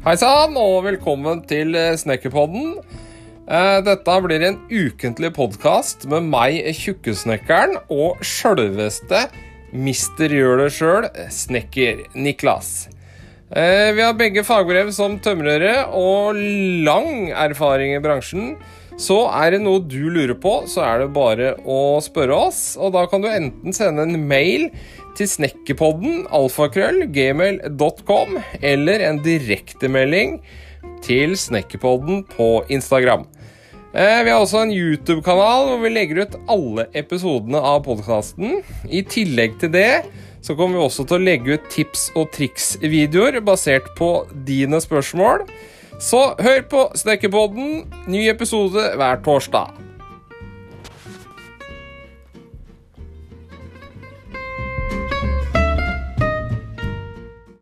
Hei sann, og velkommen til eh, Snekkerpodden. Eh, Dette blir en ukentlig podkast med meg, Tjukkesnekkeren, og sjølveste mister gjør det sjøl, snekker Niklas. Eh, Vi har begge fagbrev som tømrere og lang erfaring i bransjen. Så er det noe du lurer på, så er det bare å spørre oss. Og da kan du enten sende en mail til snekkerpodden alfakrøll gmail.com eller en direktemelding til snekkerpodden på Instagram. Eh, Vi har også en YouTube-kanal hvor vi legger ut alle episodene av podkasten. I tillegg til det så kommer vi også til å legge ut tips og triks-videoer basert på dine spørsmål. Så hør på Snekkerpodden. Ny episode hver torsdag.